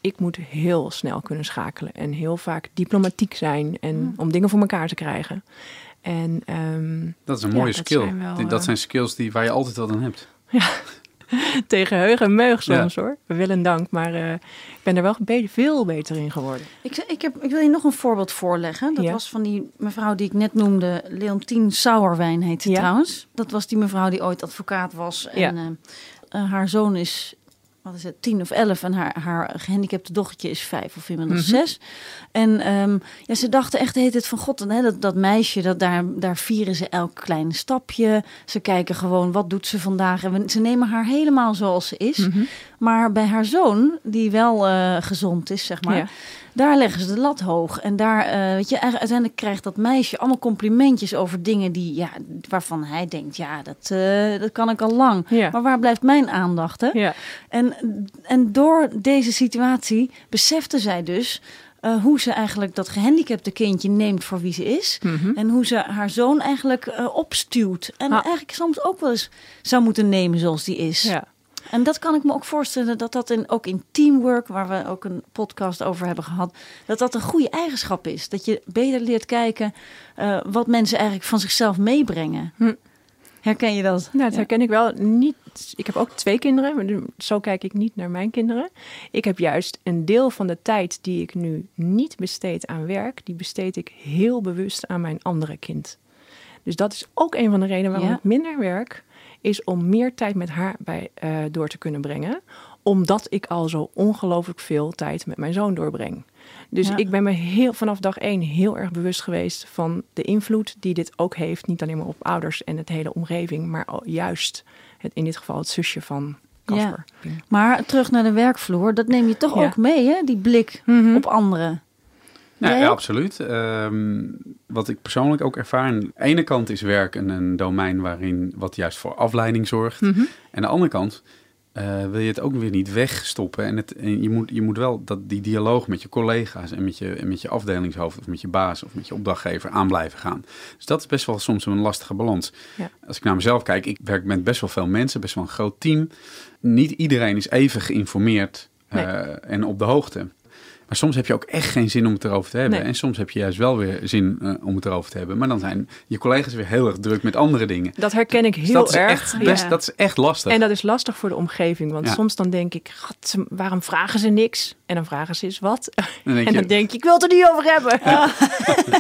Ik moet heel snel kunnen schakelen en heel vaak diplomatiek zijn en om dingen voor elkaar te krijgen. En ehm, dat is een Ja, mooie dat skill. zijn wel, Die- dat eh, zijn skills die, waar je altijd wat aan hebt. tegen heug en meug Ja. soms hoor. We willen dank, maar eh, ik ben er wel be- veel beter in geworden. Ik, ik, heb, ik wil je nog een voorbeeld voorleggen. Dat Ja. was van die mevrouw die ik net noemde. Leontien Sauerwijn heet ze Ja. trouwens. Dat was die mevrouw die ooit advocaat was. En Ja. eh, haar zoon is, wat is het, tien of elf. En haar, haar gehandicapte dochtertje is vijf of inmiddels Mhm. zes. En ehm, ja, ze dachten echt, heet het van god. Hè, dat, dat meisje, dat daar, daar vieren ze elk klein stapje. Ze kijken gewoon, wat doet ze vandaag? En we- ze nemen haar helemaal zoals ze is. Mhm. Maar bij haar zoon, die wel eh, gezond is, zeg maar, Ja. daar leggen ze de lat hoog. En daar, eh, weet je, uiteindelijk krijgt dat meisje allemaal complimentjes over dingen die, ja, waarvan hij denkt, ja, dat, eh, dat kan ik al lang. Ja. Maar waar blijft mijn aandacht? Hè? Ja. En, en door deze situatie besefte zij dus hoe ze eigenlijk dat gehandicapte kindje neemt voor wie ze is. Mhm. En hoe ze haar zoon eigenlijk opstuwt. En Ah. eigenlijk soms ook wel eens zou moeten nemen zoals die is. Ja. En dat kan ik me ook voorstellen dat dat in, ook in teamwork, waar we ook een podcast over hebben gehad, dat dat een goede eigenschap is. Dat je beter leert kijken eh, wat mensen eigenlijk van zichzelf meebrengen. Hm. Herken je dat? Nou, dat Ja. herken ik wel. Niet, ik heb ook twee kinderen, maar zo kijk ik niet naar mijn kinderen. Ik heb juist een deel van de tijd die ik nu niet besteed aan werk, die besteed ik heel bewust aan mijn andere kind. Dus dat is ook een van de redenen waarom Ja. ik minder werk, is om meer tijd met haar bij, eh, door te kunnen brengen. Omdat ik al zo ongelooflijk veel tijd met mijn zoon doorbreng. Dus Ja. ik ben me heel, vanaf dag één heel erg bewust geweest van de invloed die dit ook heeft. Niet alleen maar op ouders en het hele omgeving, maar juist het, in dit geval het zusje van Casper. Maar terug naar de werkvloer, dat neem je toch Ja. ook mee, hè? die blik Mhm. op anderen. Ja, Jij ja, absoluut. Ehm, wat ik persoonlijk ook ervaar. Aan de ene kant is werk een, een domein waarin wat juist voor afleiding zorgt. Mhm. En aan de andere kant eh, wil je het ook weer niet wegstoppen. En, het, en je, moet, je moet wel dat, die dialoog met je collega's en met je, en met je afdelingshoofd of met je baas of met je opdrachtgever aan blijven gaan. Dus dat is best wel soms een lastige balans. Ja. Als ik naar mezelf kijk, ik werk met best wel veel mensen, best wel een groot team. Niet iedereen is even geïnformeerd eh, en op de hoogte. Maar soms heb je ook echt geen zin om het erover te hebben. Nee. En soms heb je juist wel weer zin eh, om het erover te hebben. Maar dan zijn je collega's weer heel erg druk met andere dingen. Dat herken ik Dus heel dat is erg. echt best, Ja. dat is echt lastig. En dat is lastig voor de omgeving, want Ja. soms dan denk ik, "God, ze- waarom vragen ze niks? En dan vragen ze eens wat. Dan en je, dan denk je, ik wil het er niet over hebben.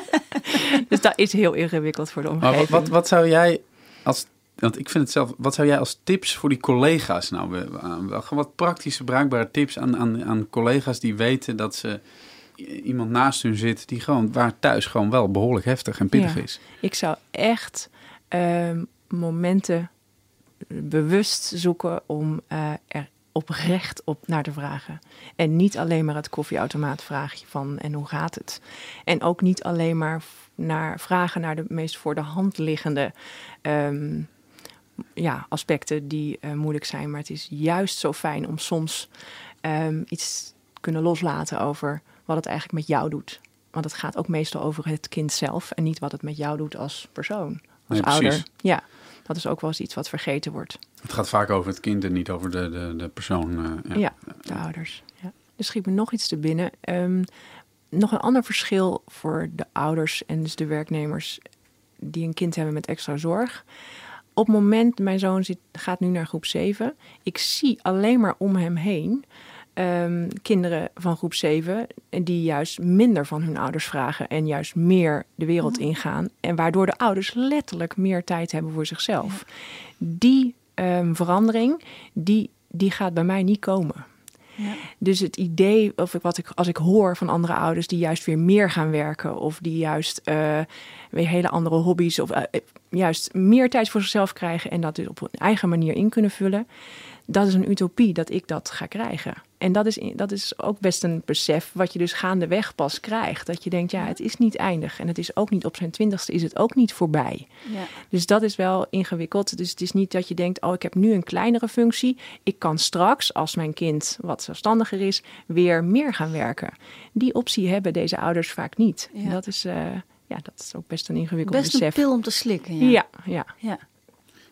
dus dat is heel ingewikkeld voor de maar omgeving. wat, wat, wat zou jij als... Want ik vind het zelf... Wat zou jij als tips voor die collega's nou... aan- wel Gewoon wat praktische, bruikbare tips aan, aan, aan collega's die weten dat ze iemand naast hun zit die gewoon waar thuis gewoon wel behoorlijk heftig en pittig Ja. is. Ik zou echt ehm, momenten bewust zoeken om eh, er oprecht op naar te vragen. En niet alleen maar het koffieautomaatvraagje van en hoe gaat het? En ook niet alleen maar naar vragen naar de meest voor de hand liggende ehm, ja, aspecten die eh, moeilijk zijn. Maar het is juist zo fijn om soms ehm, iets te kunnen loslaten over wat het eigenlijk met jou doet. Want het gaat ook meestal over het kind zelf en niet wat het met jou doet als persoon, als Nee, ouder. Ja, dat is ook wel eens iets wat vergeten wordt. Het gaat vaak over het kind en niet over de, de, de persoon. eh, ja. Ja, de ouders. Ja. Er schiet me nog iets te binnen. Ehm, nog een ander verschil voor de ouders en dus de werknemers die een kind hebben met extra zorg. Op het moment, mijn zoon zit, gaat nu naar groep 7. Ik zie alleen maar om hem heen ehm, kinderen van groep 7 die juist minder van hun ouders vragen en juist meer de wereld ingaan. En waardoor de ouders letterlijk meer tijd hebben voor zichzelf. Die ehm, verandering, die, die gaat bij mij niet komen. Ja. Dus het idee, of wat ik, als ik hoor van andere ouders die juist weer meer gaan werken, of die juist eh, weer hele andere hobby's, of eh, juist meer tijd voor zichzelf krijgen en dat dus op hun eigen manier in kunnen vullen, dat is een utopie dat ik dat ga krijgen. En dat is, dat is ook best een besef wat je dus gaandeweg pas krijgt. Dat je denkt, ja, het is niet eindig. En het is ook niet op zijn twintigste, is het ook niet voorbij. Ja. Dus dat is wel ingewikkeld. Dus het is niet dat je denkt, oh, ik heb nu een kleinere functie. Ik kan straks, als mijn kind wat zelfstandiger is, weer meer gaan werken. Die optie hebben deze ouders vaak niet. Ja. En dat is, eh, ja, dat is ook best een ingewikkeld Best een besef. pil om te slikken. Ja. ja, ja. ja.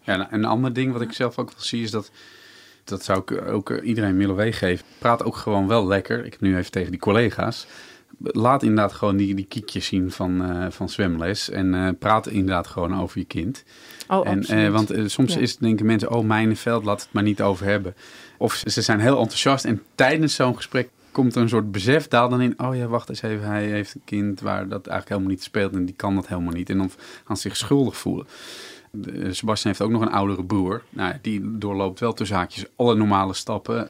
Ja, nou, een ander ding wat ik zelf ook wel zie is dat... Dat zou ik ook eh, iedereen willen meegeven. Praat ook gewoon wel lekker. Ik heb nu even tegen die collega's. Laat inderdaad gewoon die, die kiekjes zien van, eh, van zwemles. En eh, praat inderdaad gewoon over je kind. Oh, en, absoluut. want soms Ja. is, denken mensen, oh, mijnenveld, laat het maar niet over hebben. Of ze, zijn heel enthousiast en tijdens zo'n gesprek komt er een soort besef daal dan in. Oh ja, wacht eens even, hij heeft een kind waar dat eigenlijk helemaal niet speelt en die kan dat helemaal niet. En dan gaan ze zich schuldig voelen. De- Sebastian heeft ook nog een oudere broer. Nou, die doorloopt wel tussen haakjes alle normale stappen.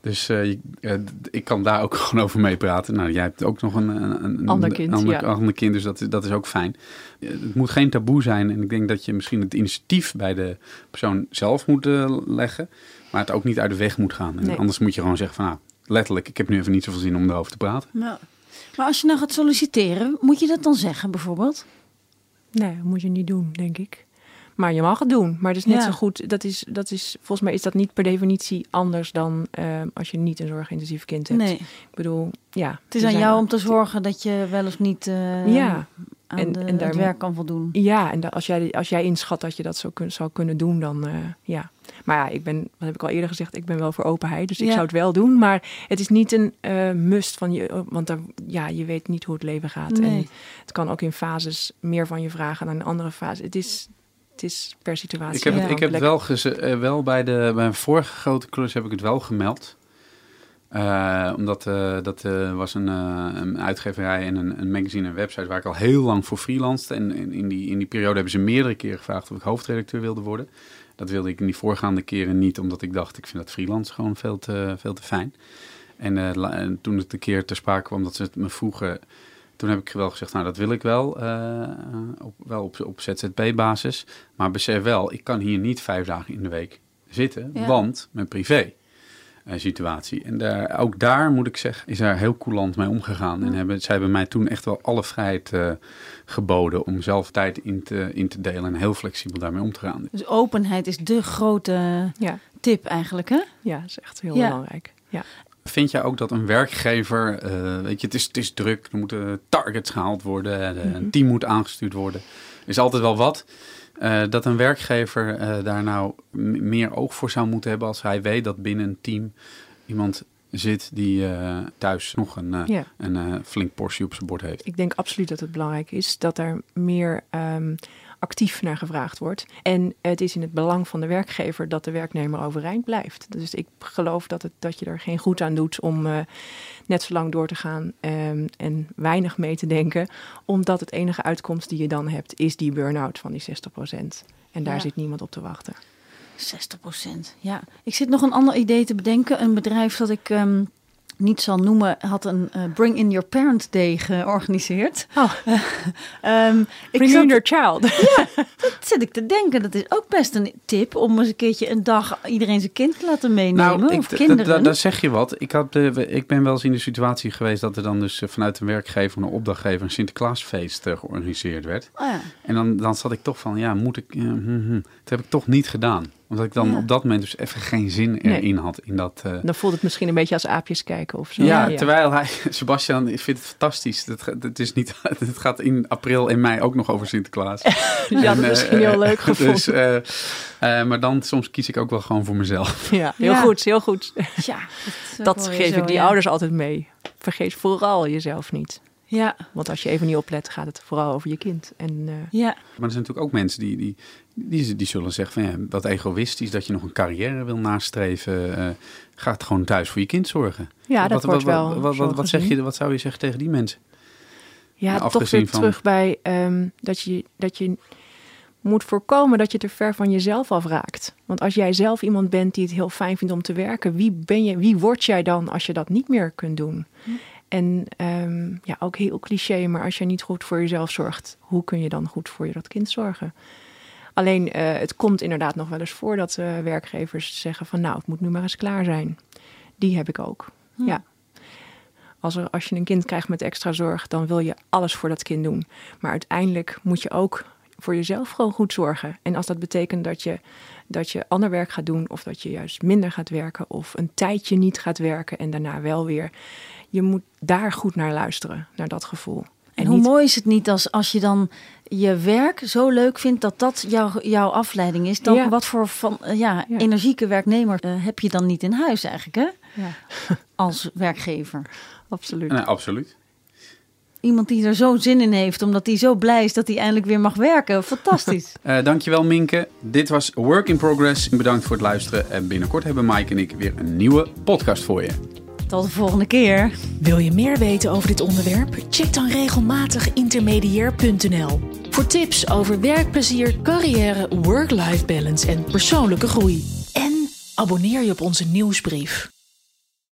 Dus eh, eh, ik kan daar ook gewoon over meepraten. Nou, jij hebt ook nog een, een, een Ander kind, ander, ja. ander kind, dus dat, is- dat is ook fijn. Eh, Het moet geen taboe zijn. En ik denk dat je misschien het initiatief bij de persoon zelf moet eh, leggen. Maar het ook niet uit de weg moet gaan. En Nee. Anders moet je gewoon zeggen van, nou, letterlijk, ik heb nu even niet zoveel zin om erover te praten. Nou, maar als je nou gaat solliciteren, moet je dat dan zeggen bijvoorbeeld? Nee, dat moet je niet doen, denk ik. Maar je mag het doen. Maar het is net Ja. zo goed. Dat is, dat is, volgens mij is dat niet per definitie anders dan eh, als je niet een zorgintensief kind hebt. Nee, Ik bedoel, ja. het is aan jou om te zorgen dat je wel of niet eh, Ja, aan en- de, en het daar- werk kan voldoen. Ja, en da- als jij, als jij inschat dat je dat zo kun, zou kunnen doen, dan eh, ja. Maar ja, ik ben, wat heb ik al eerder gezegd, ik ben wel voor openheid. Dus ik zou het wel doen. Maar het is niet een must van je, want ja, je weet niet hoe het leven gaat. Nee. En het kan ook in fases meer van je vragen dan in andere fases. Het is, het is per situatie. Ik heb, het, wel ik heb wel, geze- eh, wel bij, de, bij mijn vorige grote klus heb ik het wel gemeld. Eh, omdat eh, dat was een, een uitgeverij en een, een magazine en website waar ik al heel lang voor freelanced. En in, in, die, in die periode hebben ze meerdere keren gevraagd of ik hoofdredacteur wilde worden. Dat wilde ik in die voorgaande keren niet, omdat ik dacht, ik vind dat freelance gewoon veel te, veel te fijn. En, en toen het een keer ter sprake kwam dat ze het me vroegen, toen heb ik wel gezegd, nou dat wil ik wel, eh, op, wel op, op ZZP-basis. Maar besef wel, ik kan hier niet vijf dagen in de week zitten, Ja. want mijn privé eh, situatie. En daar, ook daar moet ik zeggen, is daar heel coulant mee omgegaan. En hebben, zij hebben mij toen echt wel alle vrijheid eh, geboden om zelf tijd in te, in te delen en heel flexibel daarmee om te gaan. Dus openheid is de grote Ja, tip eigenlijk, hè? ja, dat is echt heel Ja. belangrijk. Ja. Vind jij ook dat een werkgever, eh, weet je, het is, het is druk, er moeten targets gehaald worden, eh, een team moet aangestuurd worden. Is altijd wel wat. Eh, dat een werkgever daar nou meer oog voor zou moeten hebben als hij weet dat binnen een team iemand zit die thuis nog een, Ja. een flink portie op zijn bord heeft. Ik denk absoluut dat het belangrijk is dat er meer ehm, actief naar gevraagd wordt. En het is in het belang van de werkgever dat de werknemer overeind blijft. Dus ik geloof dat, het, dat je er geen goed aan doet om eh, net zo lang door te gaan ehm, en weinig mee te denken. Omdat het enige uitkomst die je dan hebt is die burn-out van die 60%. En daar Ja. zit niemand op te wachten. 60 procent. Ja, ik zit nog een ander idee te bedenken. Een bedrijf dat ik ehm, niet zal noemen, had een eh, Bring in Your Parent Day georganiseerd. Oh. Ehm, ik Bring zat, in your child. dat zit ik te denken. Dat is ook best een tip om eens een keertje een dag iedereen zijn kind te laten meenemen. Nou, of ik, kinderen. da- da- daar zeg je wat. Ik, had, eh, we- ik ben wel eens in de situatie geweest dat er dan dus eh, vanuit een werkgever, een opdrachtgever, een Sinterklaasfeest eh, georganiseerd werd. Oh ja. En dan, dan zat ik toch van, ja, moet ik... eh, hm, hm. Dat heb ik toch niet gedaan. Omdat ik dan Ja. op dat moment dus even geen zin Nee. erin had in dat... eh, Dan voelt het misschien een beetje als aapjes kijken of zo. ja, terwijl hij, Sebastian, ik vind het fantastisch. Het, ga- het, is niet, het gaat in april en mei ook nog over Sinterklaas. Ja, dat is eh, misschien heel leuk gevonden. Dus, eh, eh, maar dan soms kies ik ook wel gewoon voor mezelf. ja, heel Ja. goed, heel goed. Ja, dat, Dat geef zo, ik die ja. ouders altijd mee. vergeet vooral jezelf niet. Ja, Want als je even niet oplet, gaat het vooral over je kind. En eh, ja. Maar er zijn natuurlijk ook mensen die, die, die, die zullen zeggen van ja, wat egoïstisch dat je nog een carrière wil nastreven. eh ga het gewoon thuis voor je kind zorgen. ja, dat wat, wordt wat, wel. Wat, zeg je, wat zou je zeggen tegen die mensen? Ja, Ja, toch weer van- terug bij ehm, dat, je, dat je moet voorkomen dat je te ver van jezelf afraakt. Want als jij zelf iemand bent die het heel fijn vindt om te werken, wie ben je, wie word jij dan als je dat niet meer kunt doen? En ehm, ja, ook heel cliché, maar als je niet goed voor jezelf zorgt, hoe kun je dan goed voor je dat kind zorgen? Alleen eh, het komt inderdaad nog wel eens voor dat eh, werkgevers zeggen van nou, het moet nu maar eens klaar zijn. Die heb ik ook. Ja. Als, er, als je een kind krijgt met extra zorg, dan wil je alles voor dat kind doen. Maar uiteindelijk moet je ook voor jezelf gewoon goed zorgen. En als dat betekent dat je, dat je ander werk gaat doen, of dat je juist minder gaat werken, of een tijdje niet gaat werken en daarna wel weer. Je moet daar goed naar luisteren, naar dat gevoel. En hoe mooi is het niet als, als je dan je werk zo leuk vindt dat dat jouw, jouw afleiding is? Dan Ja. wat voor van, eh, ja, Ja. energieke werknemer eh, heb je dan niet in huis eigenlijk, hè? Ja, Als werkgever. absoluut. Nee, absoluut. Iemand die er zo zin in heeft, omdat hij zo blij is dat hij eindelijk weer mag werken. Fantastisch. Eh, dankjewel Minke. Dit was Work in Progress. Bedankt voor het luisteren. En binnenkort hebben Mike en ik weer een nieuwe podcast voor je. Tot de volgende keer. Wil je meer weten over dit onderwerp? Check dan regelmatig intermediair.nl. Voor tips over werkplezier, carrière, work-life balance en persoonlijke groei. En abonneer je op onze nieuwsbrief.